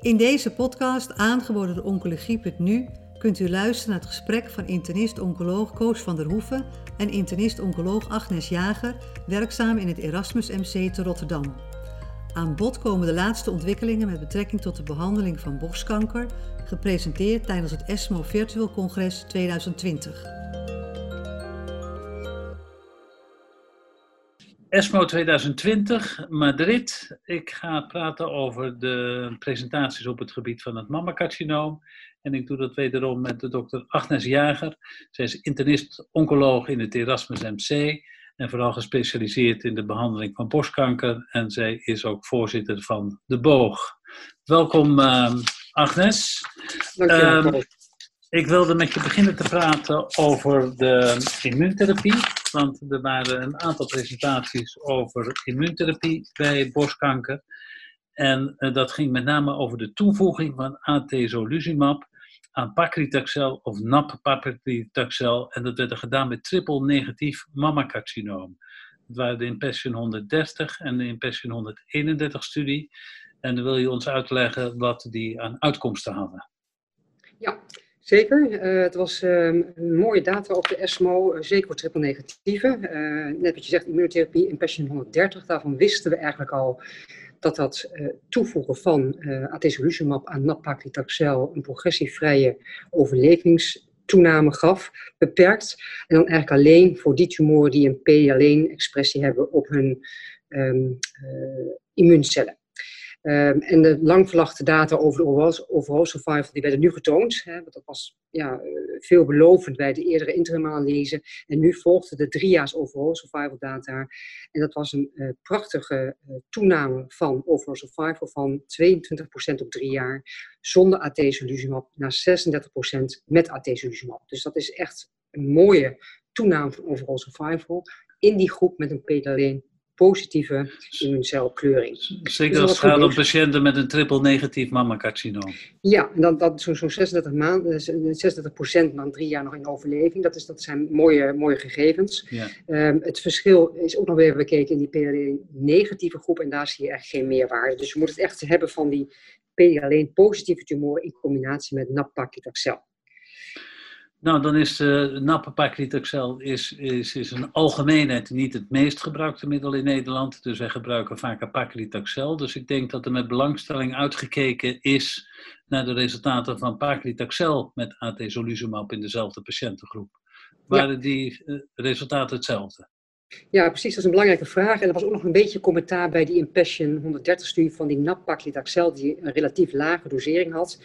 In deze podcast, aangeboden door Oncologie.nu, kunt u luisteren naar het gesprek van internist-oncoloog Koos van der Hoeven en internist-oncoloog Agnes Jager, werkzaam in het Erasmus MC te Rotterdam. Aan bod komen de laatste ontwikkelingen met betrekking tot de behandeling van borstkanker, gepresenteerd tijdens het ESMO Virtual Congres 2020. ESMO 2020, Madrid. Ik ga praten over de presentaties op het gebied van het mammacarcinoom. En ik doe dat wederom met de dokter Agnes Jager. Zij is internist-oncoloog in het Erasmus MC en vooral gespecialiseerd in de behandeling van borstkanker. En zij is ook voorzitter van de Boog. Welkom uh, Agnes. Dank je wel. Um, ik wilde met je beginnen te praten over de immuuntherapie. Want er waren een aantal presentaties over immuuntherapie bij borstkanker. En uh, dat ging met name over de toevoeging van atezolizumab aan paclitaxel of nab-paclitaxel. En dat werd er gedaan met triple negatief mammacarcinoom. Dat waren de Impassion 130 en de Impassion 131 studie. En dan wil je ons uitleggen wat die aan uitkomsten hadden. Ja, Zeker. Uh, het was uh, mooie data op de ESMO, uh, zeker voor triple negatieve. net wat je zegt, immunotherapie in Passion 130, daarvan wisten we eigenlijk al dat dat toevoegen van uh, atezolizumab aan nab-paclitaxel een progressievrije overlevingstoename gaf, beperkt. En dan eigenlijk alleen voor die tumoren die een P-alleen-expressie hebben op hun um, immuuncellen. Um, en de lang verwachte data over de overall, survival die werden nu getoond. Hè, want dat was ja, veelbelovend bij de eerdere interimanalyse. En nu volgde de driejaars overall survival data. En dat was een uh, prachtige uh, toename van overall survival van 22% op drie jaar. Zonder atezolizumab naar 36% met atezolizumab. Dus dat is echt een mooie toename van overall survival in die groep met een pedalleen positieve immuuncelkleuring. Zeker als het gaat om patiënten met een triple negatief mammacarcinoom. Ja, en dan, dat zo'n zo 36, maanden, 36% na drie jaar nog in overleving. Dat, is, dat zijn mooie, mooie gegevens. Ja. Um, het verschil is ook nog weer bekeken in die PLA-negatieve groep. En daar zie je echt geen meerwaarde. Dus je moet het echt hebben van die PLA-positieve tumor in combinatie met nab-paclitaxel. Nou, dan is de uh, nappapaclitaxel is, is, is een algemeenheid niet het meest gebruikte middel in Nederland. Dus wij gebruiken vaak paclitaxel. Dus ik denk dat er met belangstelling uitgekeken is naar de resultaten van paclitaxel met atezolizumab in dezelfde patiëntengroep. Waren ja. die uh, resultaten hetzelfde? Ja, precies. Dat is een belangrijke vraag. En er was ook nog een beetje commentaar bij die Impassion 130-studie van die nab-paclitaxel, die een relatief lage dosering had.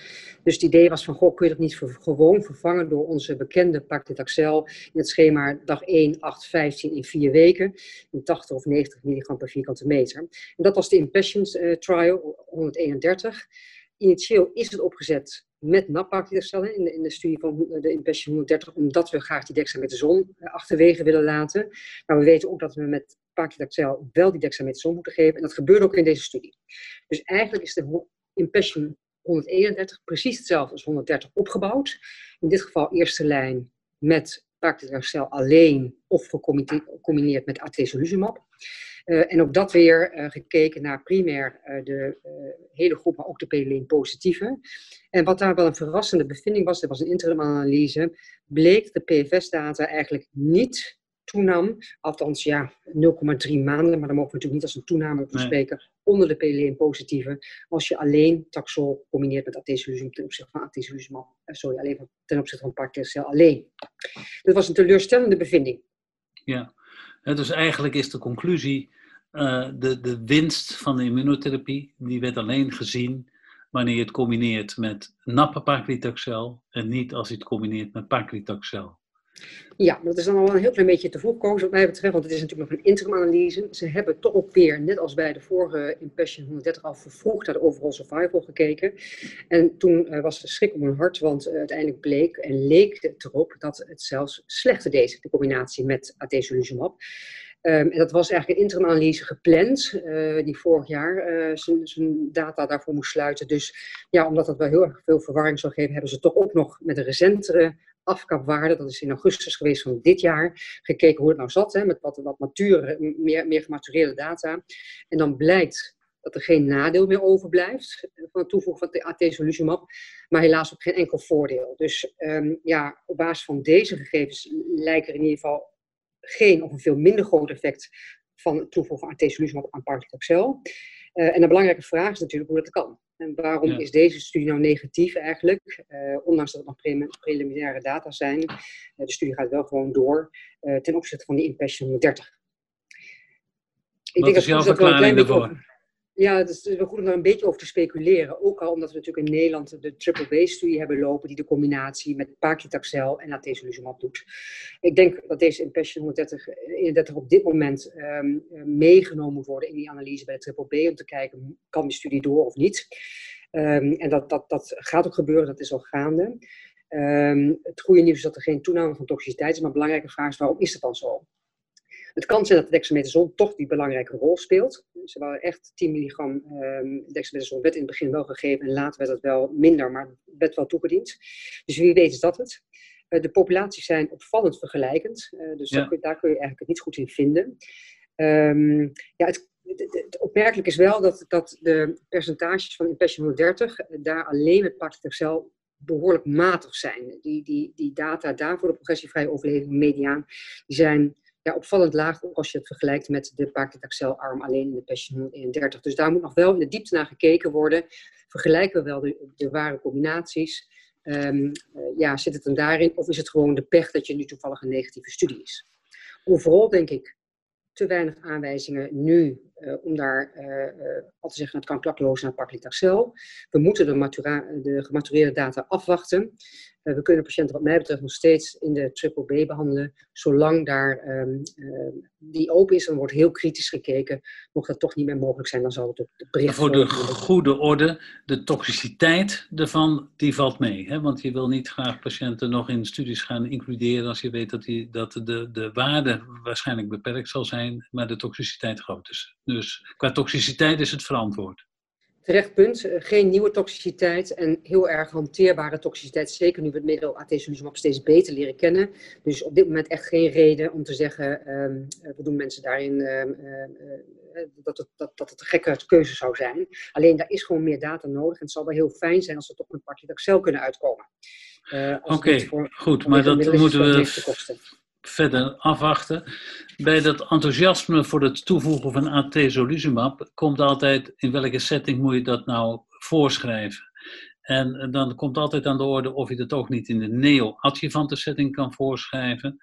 Dus het idee was van, goh, kun je dat niet gewoon vervangen door onze bekende paclitaxel in het schema dag 1, 8, 15 in vier weken, in 80 of 90 milligram per vierkante meter. En dat was de Impassion uh, trial 131. Initieel is het opgezet met nab-paclitaxel in de, in de studie van de Impassion 130, omdat we graag die dexamethason achterwege willen laten. Maar we weten ook dat we met paclitaxel wel die dexamethason moeten geven. En dat gebeurt ook in deze studie. Dus eigenlijk is de Impassion 131 precies hetzelfde als 130 opgebouwd. In dit geval eerste lijn met paclitaxel alleen of gecombineerd met atezolizumab. Uh, en ook dat weer uh, gekeken naar primair uh, de hele groep, maar ook de PLN positieve. En wat daar wel een verrassende bevinding was, dat was een interimanalyse, bleek de PFS-data eigenlijk niet toenam, althans ja, 0,3 maanden, maar dan mogen we natuurlijk niet als een toename bespreken, nee. onder de PLN positieve, als je alleen taxol combineert met atezolizumab ten opzichte van atezolizumab, sorry, alleen ten opzichte van paclitaxel alleen. Dat was een teleurstellende bevinding. Ja, dus eigenlijk is de conclusie, uh, de, de winst van de immunotherapie, die werd alleen gezien wanneer je het combineert met nappe paclitaxel en niet als je het combineert met paclitaxel. Ja, dat is dan al een heel klein beetje te vroeg gekozen wat mij betreft, want het is natuurlijk nog een interim-analyse. Ze hebben toch ook weer, net als bij de vorige Impassion 130, al vervroegd naar de overall survival gekeken. En toen uh, was de schrik om hun hart, want uh, uiteindelijk bleek en leek het erop dat het zelfs slechter deed, de combinatie met atezolizumab. Um, en dat was eigenlijk een interim-analyse gepland, uh, die vorig jaar zijn data daarvoor moest sluiten. Dus ja, omdat dat wel heel erg veel verwarring zou geven, hebben ze toch ook nog met een recentere afkapwaarde, dat is in augustus geweest van dit jaar, gekeken hoe het nou zat, hè, met wat, wat mature, meer, meer gematureerde data. En dan blijkt dat er geen nadeel meer overblijft van het toevoegen van atezolizumab, maar helaas ook geen enkel voordeel. Dus um, ja, op basis van deze gegevens lijken er in ieder geval geen of een veel minder groot effect van het toevoegen van atezolizumab aan paclitaxel. Uh, en een belangrijke vraag is natuurlijk hoe dat kan. En waarom is deze studie nou negatief eigenlijk? Uh, ondanks dat het nog preliminaire data zijn. Uh, de studie gaat wel gewoon door ten opzichte van die Impassion 130. Ik Wat denk is jouw verklaring daarvoor? Ja, het is wel goed om daar een beetje over te speculeren. Ook al omdat we natuurlijk in Nederland de triple B-studie hebben lopen, die de combinatie met paclitaxel en atezolizumab doet. Ik denk dat deze Impassion 130, 31 op dit moment um, meegenomen moet worden in die analyse bij de triple B, om te kijken, kan die studie door of niet? Um, en dat, dat, dat gaat ook gebeuren, dat is al gaande. Um, het goede nieuws is dat er geen toename van toxiciteit is, maar een belangrijke vraag is, waarom is dat dan zo? Het kan zijn dat de dexamethason toch die belangrijke rol speelt. Ze waren echt 10 milligram um, dexamethason werd in het begin wel gegeven en later werd het wel minder, maar werd wel toegediend. Dus wie weet is dat het. Uh, de populaties zijn opvallend vergelijkend, uh, dus daar, kun, daar, kun, je eigenlijk het niet goed in vinden. Um, ja, het, het, opmerkelijk is wel dat, dat de percentages van Impassion 130 eh, daar alleen met paclitaxel behoorlijk matig zijn. Die, die, die data daarvoor de progressievrije overleving mediaan, die zijn ja, opvallend laag als je het vergelijkt met de paclitaxel-arm alleen in de Passion 131. Dus daar moet nog wel in de diepte naar gekeken worden. Vergelijken we wel de, de ware combinaties? Um, uh, ja, zit het dan daarin? Of is het gewoon de pech dat je nu toevallig een negatieve studie is? Overal denk ik te weinig aanwijzingen nu om daar uh, al te zeggen, het kan klakloos naar paclitaxel. We moeten de, de gematureerde data afwachten. We kunnen patiënten wat mij betreft nog steeds in de triple B behandelen, zolang daar um, die open is. Dan wordt heel kritisch gekeken. Mocht dat toch niet meer mogelijk zijn, dan zal het op de bericht... Voor de goede orde, de toxiciteit ervan, die valt mee. Hè? Want je wil niet graag patiënten nog in studies gaan includeren als je weet dat, die, dat de, de waarde waarschijnlijk beperkt zal zijn, maar de toxiciteit groot is. Dus qua toxiciteit is het verantwoord. Terecht punt. Eh, geen nieuwe toxiciteit en heel erg hanteerbare toxiciteit. Zeker nu we het middel atezolizumab steeds beter leren kennen. Dus op dit moment echt geen reden om te zeggen, um, we doen mensen daarin um, uh, dat, het, dat, dat het een gekke keuze zou zijn. Alleen daar is gewoon meer data nodig. En het zal wel heel fijn zijn als we toch met Paclitaxel kunnen uitkomen. Uh, Oké, okay, goed. Maar dat moeten we verder afwachten. Bij dat enthousiasme voor het toevoegen van atezolizumab komt altijd in welke setting moet je dat nou voorschrijven. En dan komt altijd aan de orde of je dat ook niet in de neo-adjuvante setting kan voorschrijven.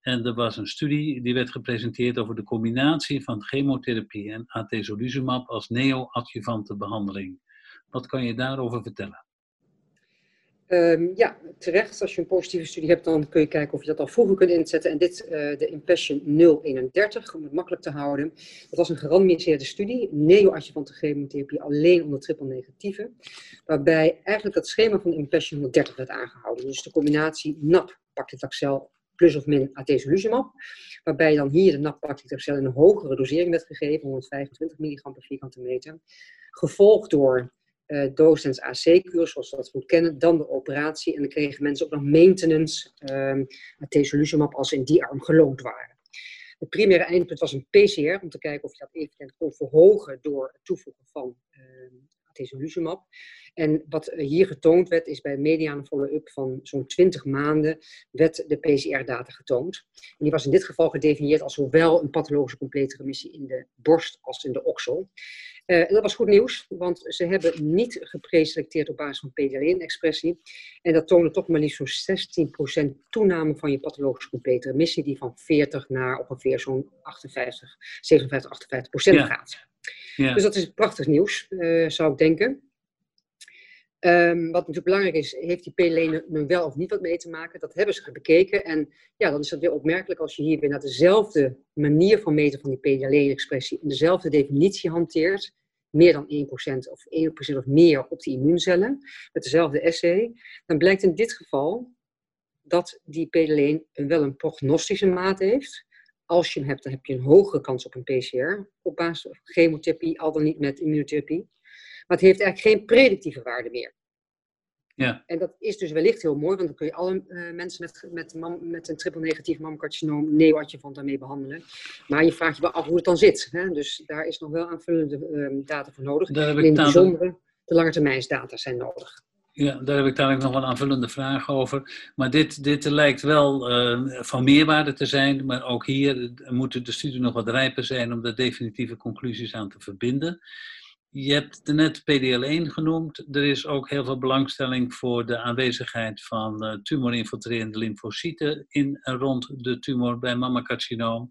En er was een studie die werd gepresenteerd over de combinatie van chemotherapie en atezolizumab als neo-adjuvante behandeling. Wat kan je daarover vertellen? Um, ja, terecht. Als je een positieve studie hebt, dan kun je kijken of je dat al vroeger kunt inzetten. En dit, uh, de Impassion 031, om het makkelijk te houden. Dat was een gerandomiseerde studie, neo-adjuvante chemotherapie alleen onder triple negatieve. Waarbij eigenlijk het schema van Impassion 130 werd aangehouden. Dus de combinatie NAP, paclitaxel plus of min atezolizumab. Waarbij dan hier de NAP paclitaxel in een hogere dosering werd gegeven, 125 milligram per vierkante meter. Gevolgd door uh, docens AC-kuur, zoals we dat goed kennen, dan de operatie. En dan kregen mensen ook nog maintenance um, atezolizumab als in die arm geloond waren. Het primaire eindpunt was een PCR, om te kijken of je dat eventueel kon verhogen door het toevoegen van uh, atezolizumab. En wat hier getoond werd, is bij een mediane follow-up van zo'n 20 maanden, werd de PCR-data getoond. En die was in dit geval gedefinieerd als zowel een pathologische complete remissie in de borst als in de oksel. Uh, en dat was goed nieuws, want ze hebben niet gepreselecteerd op basis van PDL1-expressie. En dat toonde toch maar liefst zo'n 16% toename van je pathologische complete remissie, die van 40 naar ongeveer zo'n 58, 57, 58 procent gaat. Ja. Dus dat is prachtig nieuws, uh, zou ik denken. Um, wat natuurlijk belangrijk is, heeft die PLN nu wel of niet wat mee te maken? Dat hebben ze bekeken. En ja, dan is het weer opmerkelijk als je hier weer naar dezelfde manier van meten van die PDL-expressie en dezelfde definitie hanteert, meer dan 1% of 1% of meer op die immuuncellen, met dezelfde assay, dan blijkt in dit geval dat die PDL wel een prognostische maat heeft. Als je hem hebt, dan heb je een hogere kans op een PCR op basis van chemotherapie, al dan niet met immunotherapie. Maar het heeft eigenlijk geen predictieve waarde meer. Ja. En dat is dus wellicht heel mooi, want dan kun je alle uh, mensen met, met, met een triple negatief mammocarcinoom neoadjuvant daarmee behandelen. Maar je vraagt je wel af hoe het dan zit. Hè? Dus daar is nog wel aanvullende uh, data voor nodig. Daar heb ik in het bijzondere de langetermijnsdata zijn nodig. Ja, daar heb ik dadelijk nog een aanvullende vraag over. Maar dit, dit lijkt wel uh, van meerwaarde te zijn, maar ook hier moeten de studie nog wat rijper zijn om de definitieve conclusies aan te verbinden. Je hebt net PDL1 genoemd. Er is ook heel veel belangstelling voor de aanwezigheid van uh, tumorinfiltrerende lymfocyten in en rond de tumor bij mammacarcinoom.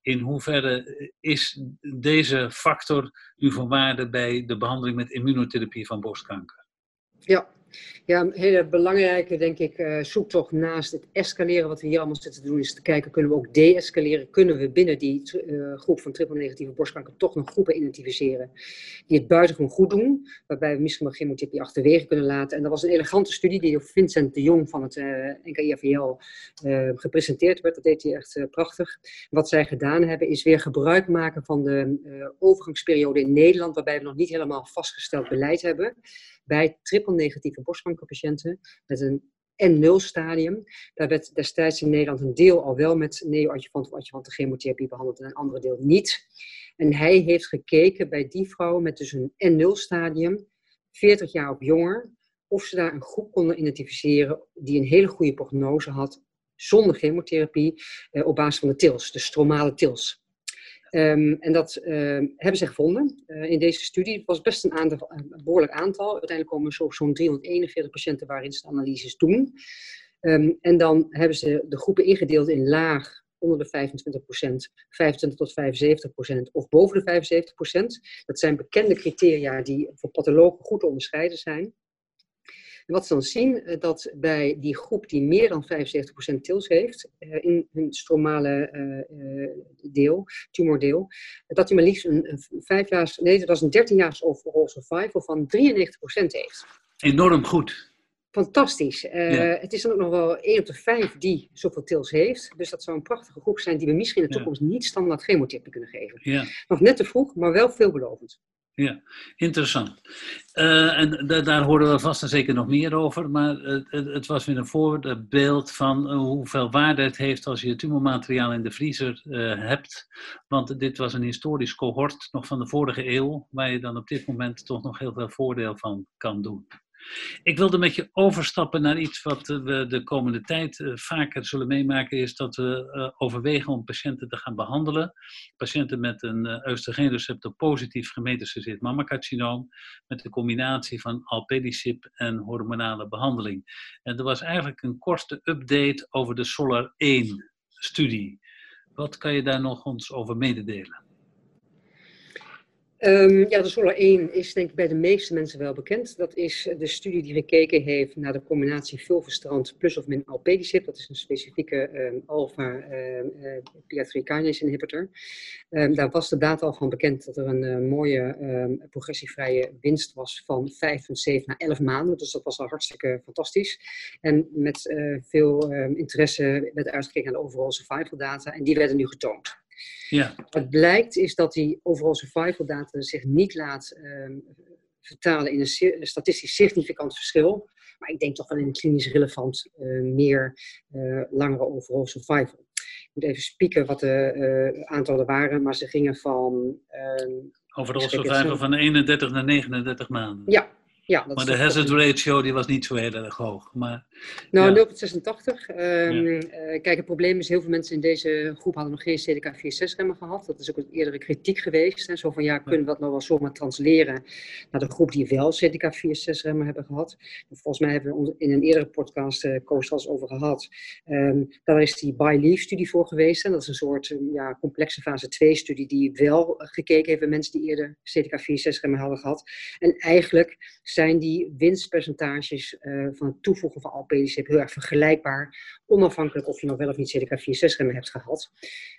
In hoeverre is deze factor nu van waarde bij de behandeling met immunotherapie van borstkanker? Ja, ja, een hele belangrijke, denk ik, uh, zoektocht naast het escaleren wat we hier allemaal zitten te doen, is te kijken, kunnen we ook de-escaleren? Kunnen we binnen die uh, groep van triple-negatieve borstkanker toch nog groepen identificeren die het buitengewoon goed doen, waarbij we misschien wel chemotherapie achterwege kunnen laten. En dat was een elegante studie die door Vincent de Jong van het uh, eh, NKIVL gepresenteerd werd. Dat deed hij echt prachtig. Wat zij gedaan hebben, is weer gebruik maken van de overgangsperiode in Nederland, waarbij we nog niet helemaal vastgesteld beleid hebben bij triple-negatieve borstkankerpatiënten met een N0-stadium. Daar werd destijds in Nederland een deel al wel met neoadjuvant of adjuvante chemotherapie behandeld en een andere deel niet. En hij heeft gekeken bij die vrouwen met dus een N0-stadium, 40 jaar of jonger, of ze daar een groep konden identificeren die een hele goede prognose had zonder chemotherapie eh, op basis van de TILS, de stromale TILS. Ehm, en dat ehm, hebben ze gevonden uh, in deze studie. Het was best een, een behoorlijk aantal. Uiteindelijk komen er zo'n 341 patiënten waarin ze de analyses doen. Um, en dan hebben ze de groepen ingedeeld in laag onder de 25% 25 tot 75% of boven de 75% Dat zijn bekende criteria die voor pathologen goed te onderscheiden zijn wat ze dan zien, uh, dat bij die groep die meer dan 75% TILS heeft, uh, in hun stromale uh, deel, tumordeel, dat hij maar liefst een, vijfjaars, nee, dat was een 13 jaar overall survival van 93% heeft. Enorm goed. Fantastisch. Ja. Het is dan ook nog wel 1 op de 5 die zoveel TILS heeft. Dus dat zou een prachtige groep zijn die we misschien in de toekomst ja. niet standaard chemotherapie kunnen geven. Ja. Nog net te vroeg, maar wel veelbelovend. Ja, interessant. Uh, en daar horen we vast en zeker nog meer over, maar het, het was weer een voorbeeld van uh, hoeveel waarde het heeft als je tumormateriaal in de vriezer uh, hebt. Want dit was een historisch cohort nog van de vorige eeuw, waar je dan op dit moment toch nog heel veel voordeel van kan doen. Ik wilde met je overstappen naar iets wat we de komende tijd eh, vaker zullen meemaken, is dat we eh, overwegen om patiënten te gaan behandelen. Patiënten met een uh, oestrogeenreceptor positief gemetastaseerd mammacarcinoom, met de combinatie van alpelisib en hormonale behandeling. En er was eigenlijk een korte update over de SOLAR 1 studie. Wat kan je daar nog ons over mededelen? Um, ja, de Solar 1 is denk ik bij de meeste mensen wel bekend. Dat is de studie die gekeken heeft naar de combinatie fulvestrant plus of min alpelisib. Dat is een specifieke um, alpha uh, PI3 inhibitor. Um, daar was de data al van bekend dat er een uh, mooie progressievrije winst was van 5,7 naar 11 maanden. Dus dat was al hartstikke fantastisch. En met uh, veel interesse werd uitgekeken naar de overall survival data en die werden nu getoond. Ja. Wat blijkt is dat die overall survival data zich niet laat uh, vertalen in een statistisch significant verschil. Maar ik denk toch wel in een klinisch relevant uh, meer uh, langere overall survival. Ik moet even spieken wat de aantallen waren, maar ze gingen van... Ehm, overall survival van 31 naar 39 maanden. Ja, ja, dat maar de hazard ratio die was niet zo heel erg hoog. Maar, nou, ja. 0,86. Um, ja. uh, kijk, het probleem is, heel veel mensen in deze groep hadden nog geen CDK4-6-remmer gehad. Dat is ook een eerdere kritiek geweest. Hè. Zo van, ja, kunnen we dat nou wel zomaar transleren naar de groep die wel CDK4-6-remmer hebben gehad? volgens mij hebben we in een eerdere podcast uh, Koos over gehad. Um, daar is die ByLeaf-studie voor geweest. En dat is een soort ja, complexe fase 2-studie die wel gekeken heeft bij mensen die eerder CDK4-6-remmer hadden gehad. En eigenlijk zijn die winstpercentages uh, van het toevoegen van alpelisib heel erg vergelijkbaar, onafhankelijk of je nou wel of niet CDK4-6-remmen hebt gehad.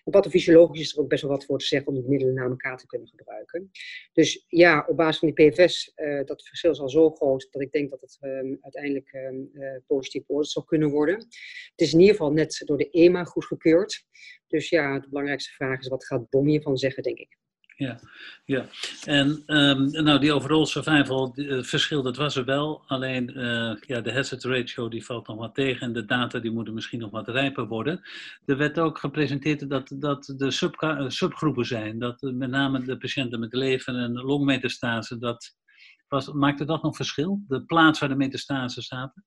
En pathofysiologisch is er ook best wel wat voor te zeggen om die middelen naar elkaar te kunnen gebruiken. Dus ja, op basis van die PFS, uh, dat verschil is al zo groot dat ik denk dat het um, uiteindelijk um, uh, positief beoordeeld zal kunnen worden. Het is in ieder geval net door de EMA goedgekeurd. Dus ja, de belangrijkste vraag is wat gaat BOM hiervan zeggen, denk ik. Ja, ja. en um, nou, die overall survival uh, verschil, dat was er wel. Alleen uh, ja, de hazard ratio die valt nog wat tegen en de data die moeten misschien nog wat rijper worden. Er werd ook gepresenteerd dat, dat er sub, subgroepen zijn. Dat met name de patiënten met leven- en longmetastase, dat was, maakte dat nog verschil? De plaats waar de metastase zaten?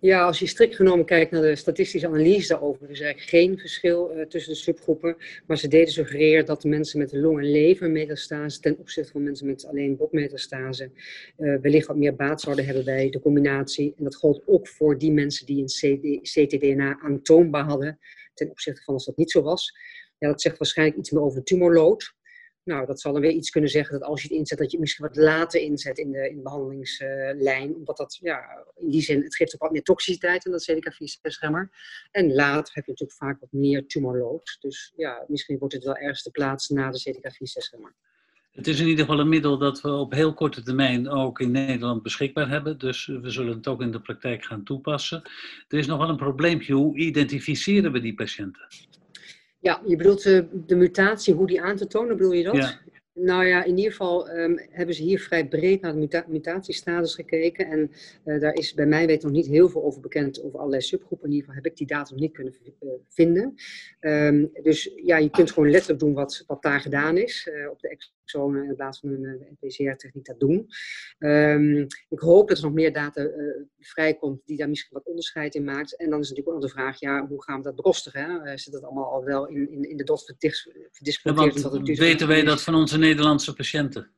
Ja, als je strikt genomen kijkt naar de statistische analyse daarover, is er eigenlijk geen verschil uh, tussen de subgroepen. Maar ze deden suggereren dat mensen met long- en levermetastase ten opzichte van mensen met alleen botmetastase uh, wellicht wat meer baat zouden hebben bij de combinatie. En dat gold ook voor die mensen die een ctDNA aantoonbaar hadden, ten opzichte van als dat niet zo was. Ja, dat zegt waarschijnlijk iets meer over de tumorload. Nou, dat zal dan weer iets kunnen zeggen dat als je het inzet, dat je misschien wat later inzet in de, in de behandelingslijn. omdat dat, ja, in die zin, het geeft ook wat meer toxiciteit dan dat CDK4-6-remmer. En later heb je natuurlijk vaak wat meer tumorload. Dus ja, misschien wordt het wel ergens de plaats na de CDK4-6-remmer. Het is in ieder geval een middel dat we op heel korte termijn ook in Nederland beschikbaar hebben. Dus we zullen het ook in de praktijk gaan toepassen. Er is nog wel een probleempje. Hoe identificeren we die patiënten? Ja, je bedoelt de, de mutatie, hoe die aan te tonen, bedoel je dat? Nou ja, in ieder geval um, hebben ze hier vrij breed naar de muta mutatiestatus gekeken. En uh, daar is bij mij weet nog niet heel veel over bekend, over allerlei subgroepen. In ieder geval heb ik die data nog niet kunnen uh, vinden. Um, dus ja, je kunt gewoon letterlijk doen wat, wat daar gedaan is. Uh, op de exonen in plaats van een PCR-techniek dat doen. Um, ik hoop dat er nog meer data vrijkomt die daar misschien wat onderscheid in maakt. En dan is natuurlijk ook nog de vraag, ja, hoe gaan we dat bekostigen? Hè? zit dat allemaal al wel in, in, in de dot verdisconteerd? Ja, weten wij dat van onze Nederlandse patiënten?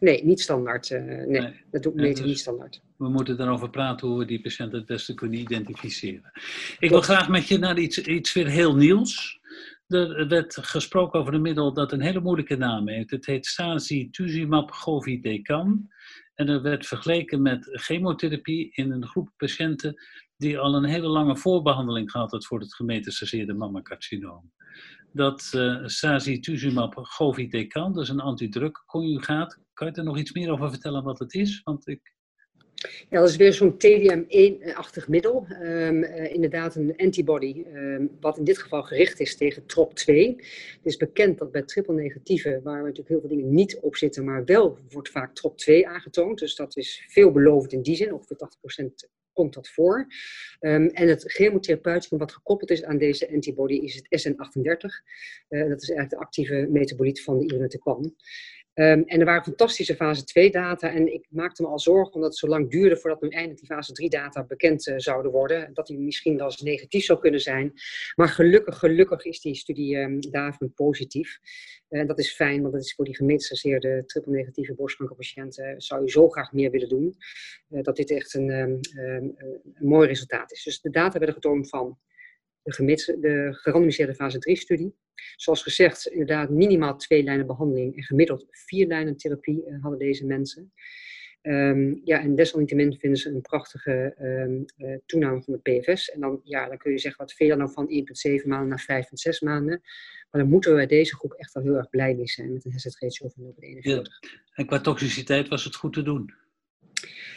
Nee, niet standaard. Uh, nee, nee, dat doet meten dus niet standaard. We moeten erover praten hoe we die patiënten het beste kunnen identificeren. Ik wil graag met je naar iets, iets weer heel nieuws. Er werd gesproken over een middel dat een hele moeilijke naam heeft. Het heet Sazituzumab govitecan. En er werd vergeleken met chemotherapie in een groep patiënten die al een hele lange voorbehandeling gehad had voor het gemetastaseerde mammacarcinoom dat uh, sazituzumab govitecan, dat is een antidrukconjugaat. Kan je er nog iets meer over vertellen wat het is? Want ik... Ja, dat is weer zo'n TDM1-achtig middel. Um, uh, inderdaad een antibody, um, wat in dit geval gericht is tegen TROP2. Het is bekend dat bij triple negatieve, waar natuurlijk heel veel dingen niet op zitten, maar wel wordt vaak TROP2 aangetoond. Dus dat is veelbelovend in die zin, ongeveer 80% komt dat voor. Um, en het chemotherapeuticum wat gekoppeld is aan deze antibody is het SN38. Uh, dat is eigenlijk de actieve metaboliet van de irinotecan. Um, en er waren fantastische fase 2 data en ik maakte me al zorgen omdat het zo lang duurde voordat nu eindelijk die fase 3 data bekend uh, zouden worden. Dat die misschien wel eens negatief zou kunnen zijn. Maar gelukkig, gelukkig is die studie um, daarvan positief. En uh, dat is fijn, want dat is voor die gemetastaseerde triple-negatieve borstkankerpatiënten uh, zou je zo graag meer willen doen. Dat dit echt een, um, een mooi resultaat is. Dus de data werden getoond van de, de gerandomiseerde fase 3-studie. Zoals gezegd, inderdaad minimaal twee lijnen behandeling en gemiddeld vier lijnen therapie uh, hadden deze mensen. Um, ja, en desalniettemin vinden ze een prachtige um, uh, toename van de PFS. En dan, ja, dan kun je zeggen, wat veel dan van 1,7 maanden naar 5,6 maanden? Maar dan moeten we bij deze groep echt wel heel erg blij mee zijn met een hazard ratio van 0,41. Ja. En qua toxiciteit was het goed te doen?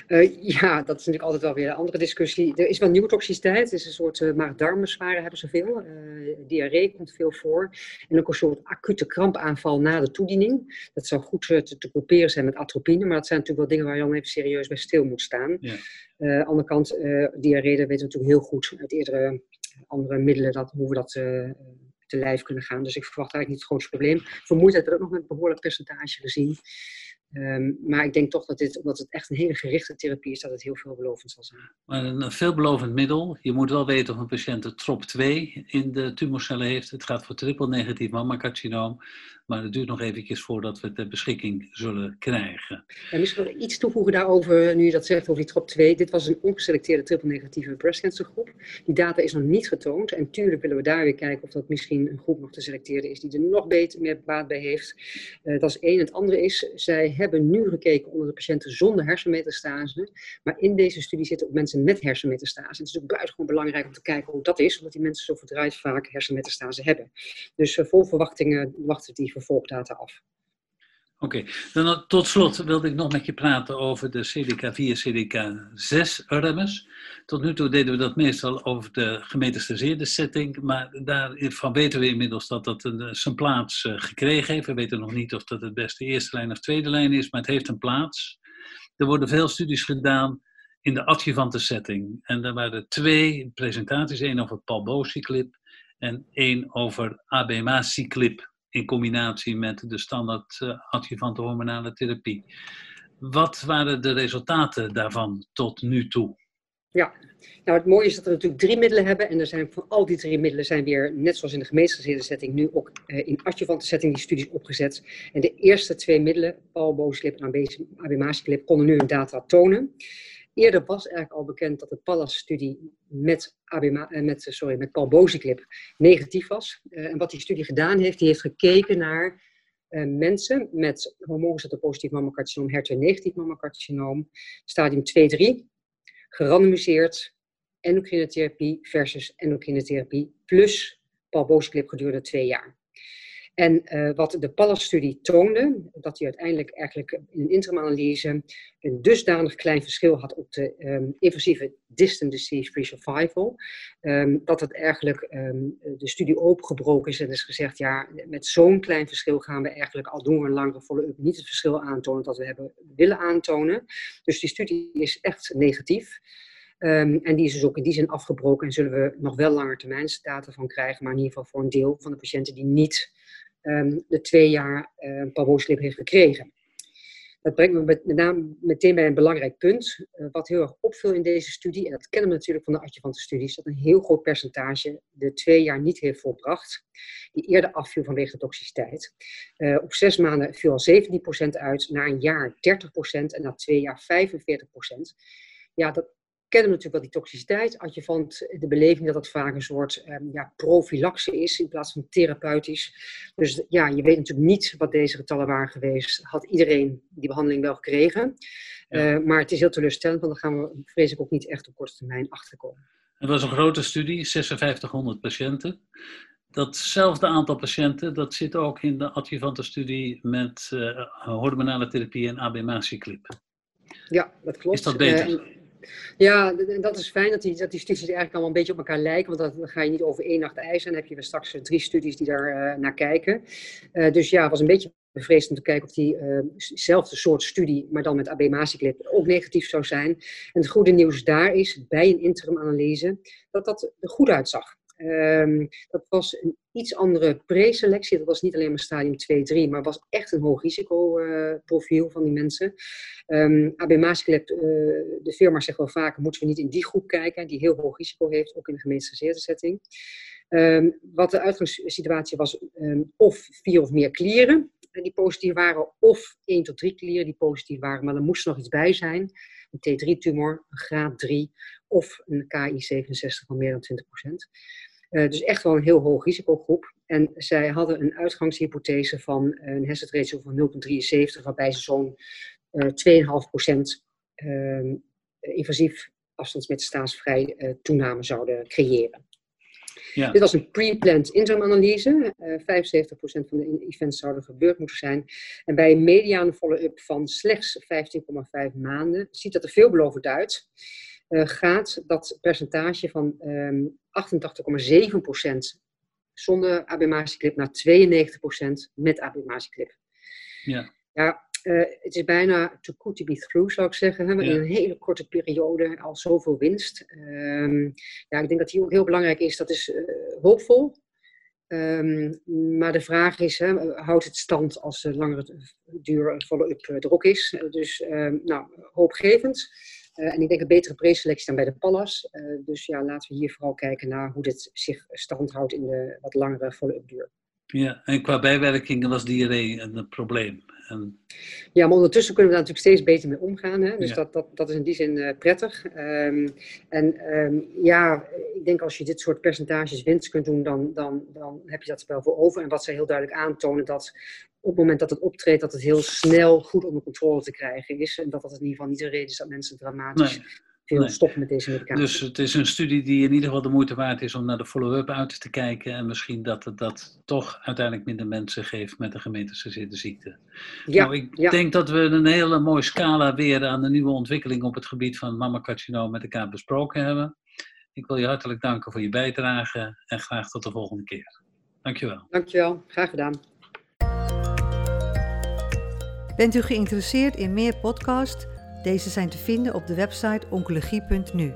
Uh, ja, dat is natuurlijk altijd wel weer een andere discussie. Er is wel nieuwe toxiciteit. Het is een soort uh, maag-darmenzwaren hebben ze veel. Uh, diarree komt veel voor. En ook een soort acute krampaanval na de toediening. Dat zou goed te, te groeperen zijn met atropine. Maar dat zijn natuurlijk wel dingen waar je dan even serieus bij stil moet staan. Ja. aan de andere kant, diarree, dat weten we natuurlijk heel goed uit eerdere andere middelen. Dat, hoe we dat te lijf kunnen gaan. Dus ik verwacht eigenlijk niet het grootste probleem. Vermoeidheid wordt ook nog met een behoorlijk percentage gezien. Um, maar ik denk toch dat dit, omdat het echt een hele gerichte therapie is, dat het heel veelbelovend zal zijn. Een veelbelovend middel. Je moet wel weten of een patiënt een TROP2 in de tumorcellen heeft. Het gaat voor triple-negatief mammacarcinoom. Maar het duurt nog eventjes voordat we het ter beschikking zullen krijgen. Ja, misschien wel iets toevoegen daarover, nu je dat zegt over die TROP2. Dit was een ongeselecteerde triple-negatieve groep. Die data is nog niet getoond. En tuurlijk willen we daar weer kijken of dat misschien een groep nog te selecteren is die er nog beter meer baat bij heeft. Uh, dat is één. Het andere is, zij hebben nu gekeken onder de patiënten zonder hersenmetastase. Maar in deze studie zitten ook mensen met hersenmetastase. Het is natuurlijk buitengewoon belangrijk om te kijken hoe dat is, omdat die mensen zo verdraaid vaak hersenmetastase hebben. Dus uh, vol verwachtingen wachten die vervolgdata af. Oké, dan tot slot wilde ik nog met je praten over de CDK4, CDK6-remmers. Tot nu toe deden we dat meestal over de gemetastaseerde setting, maar daarvan weten we inmiddels dat dat een, zijn plaats uh, gekregen heeft. We weten nog niet of dat het beste eerste lijn of tweede lijn is, maar het heeft een plaats. Er worden veel studies gedaan in de adjuvante setting. En er waren twee presentaties, één over palbociclip en één over abemaciclip in combinatie met de standaard uh, adjuvante hormonale therapie. Wat waren de resultaten daarvan tot nu toe? Ja, nou het mooie is dat we natuurlijk drie middelen hebben. En er zijn van al die drie middelen zijn weer, net zoals in de gemeenschappelijke setting, nu ook uh, in adjuvante setting die studies opgezet. En de eerste twee middelen, palbociclip en abemaciclip, konden nu hun data tonen. Eerder was eigenlijk al bekend dat de PALLAS-studie met, eh, met, sorry, met palbociclip negatief was. Uh, en wat die studie gedaan heeft, die heeft gekeken naar mensen met hormoonreceptor-positief mammocarcinoom, HER2-negatief mammocarcinoom, stadium 2-3, gerandomiseerd endocrine therapie versus endocrine therapie plus palbociclip gedurende twee jaar. En uh, wat de PALLAS-studie toonde, dat hij uiteindelijk eigenlijk in een interimanalyse een dusdanig klein verschil had op de um, invasieve distant disease-free survival, um, dat het eigenlijk um, de studie opengebroken is en is gezegd, ja, met zo'n klein verschil gaan we eigenlijk, al doen we een langere follow-up, niet het verschil aantonen dat we hebben willen aantonen. Dus die studie is echt negatief. Um, en die is dus ook in die zin afgebroken en zullen we nog wel langer termijn data van krijgen, maar in ieder geval voor een deel van de patiënten die niet um, de twee jaar uh, heeft gekregen. Dat brengt me met, name meteen bij een belangrijk punt. Uh, wat heel erg opviel in deze studie, en dat kennen we natuurlijk van de adjuvante studies, dat een heel groot percentage de twee jaar niet heeft volbracht, die eerder afviel vanwege toxiciteit. Uh, op zes maanden viel al 17% uit, na een jaar 30% en na twee jaar 45%. Ja, dat kennen natuurlijk wel die toxiciteit. Adjuvant, de beleving dat het vaak een soort um, ja, profilaxe is in plaats van therapeutisch. Dus ja, je weet natuurlijk niet wat deze getallen waren geweest. Had iedereen die behandeling wel gekregen. Ja. Uh, maar het is heel teleurstellend, want dan gaan we, vrees ik, ook niet echt op korte termijn achterkomen. Het was een grote studie, 5600 patiënten. Datzelfde aantal patiënten, dat zit ook in de adjuvante studie met uh, hormonale therapie en AB-maciclip. Ja, dat klopt. Is dat beter? Uh, ja, dat is fijn dat die, dat die studies eigenlijk allemaal een beetje op elkaar lijken. Want dan ga je niet over één nacht eisen. Dan heb je straks drie studies die daar uh, naar kijken. Uh, dus ja, het was een beetje bevreesd om te kijken of diezelfde uh, soort studie, maar dan met AB-maciclip, ook negatief zou zijn. En het goede nieuws daar is, bij een interim-analyse, dat dat er goed uitzag. Um, dat was een iets andere preselectie. Dat was niet alleen maar stadium 2-3, maar was echt een hoog risicoprofiel uh, van die mensen. Um, AB Maasklet, uh, de firma zegt wel vaak, moeten we niet in die groep kijken, die heel hoog risico heeft, ook in de gemeenschappelijke setting. Um, wat de uitgangssituatie was, of vier of meer klieren die positief waren, of 1 tot 3 klieren die positief waren, maar er moest nog iets bij zijn. Een T3-tumor, een graad 3 of een KI67 van meer dan 20 procent. Uh, dus echt wel een heel hoog risicogroep. En zij hadden een uitgangshypothese van een hazard ratio van 0,73, waarbij ze zo'n uh, 2,5% uh, invasief afstandsmetastasevrij uh, toename zouden creëren. Ja. Dit was een pre-planned interim-analyse. Uh, 75% van de events zouden gebeurd moeten zijn. En bij een mediane follow-up van slechts 15,5 maanden ziet dat er veelbelovend uit. Uh, gaat dat percentage van um, 88,7% zonder abemaciclip naar 92% met abemaciclip. Ja. Ja, uh, het is bijna too good to be through, zou ik zeggen. Hè? Ja. In een hele korte periode al zoveel winst. Um, ja, ik denk dat die ook heel belangrijk is. Dat is uh, hoopvol. Um, maar de vraag is, hè, houdt het stand als de langere duur follow-up er ook is? Dus um, nou, hoopgevend. Uh, en ik denk een betere preselectie dan bij de Pallas. Uh, dus ja, laten we hier vooral kijken naar hoe dit zich standhoudt in de wat langere follow-up duur. Ja, en qua bijwerkingen was diarree een probleem. En... Ja, maar ondertussen kunnen we daar natuurlijk steeds beter mee omgaan. Hè? Dus ja. dat, dat, dat is in die zin uh, prettig. Um, en um, ja, ik denk als je dit soort percentages winst kunt doen, dan, dan, dan heb je dat wel voor over. En wat zij heel duidelijk aantonen, dat op het moment dat het optreedt, dat het heel snel goed onder controle te krijgen is. En dat dat in ieder geval niet de reden is dat mensen dramatisch nee. veel stoppen met deze medicatie. Dus het is een studie die in ieder geval de moeite waard is om naar de follow-up uit te kijken. En misschien dat het dat toch uiteindelijk minder mensen geeft met een gemeenteassocieerde ziekte. Ja, nou, ik denk dat we een hele mooie scala weer aan de nieuwe ontwikkeling op het gebied van mammacarcinoom met elkaar besproken hebben. Ik wil je hartelijk danken voor je bijdrage en graag tot de volgende keer. Dankjewel. Dankjewel, graag gedaan. Bent u geïnteresseerd in meer podcasts? Deze zijn te vinden op de website oncologie.nu.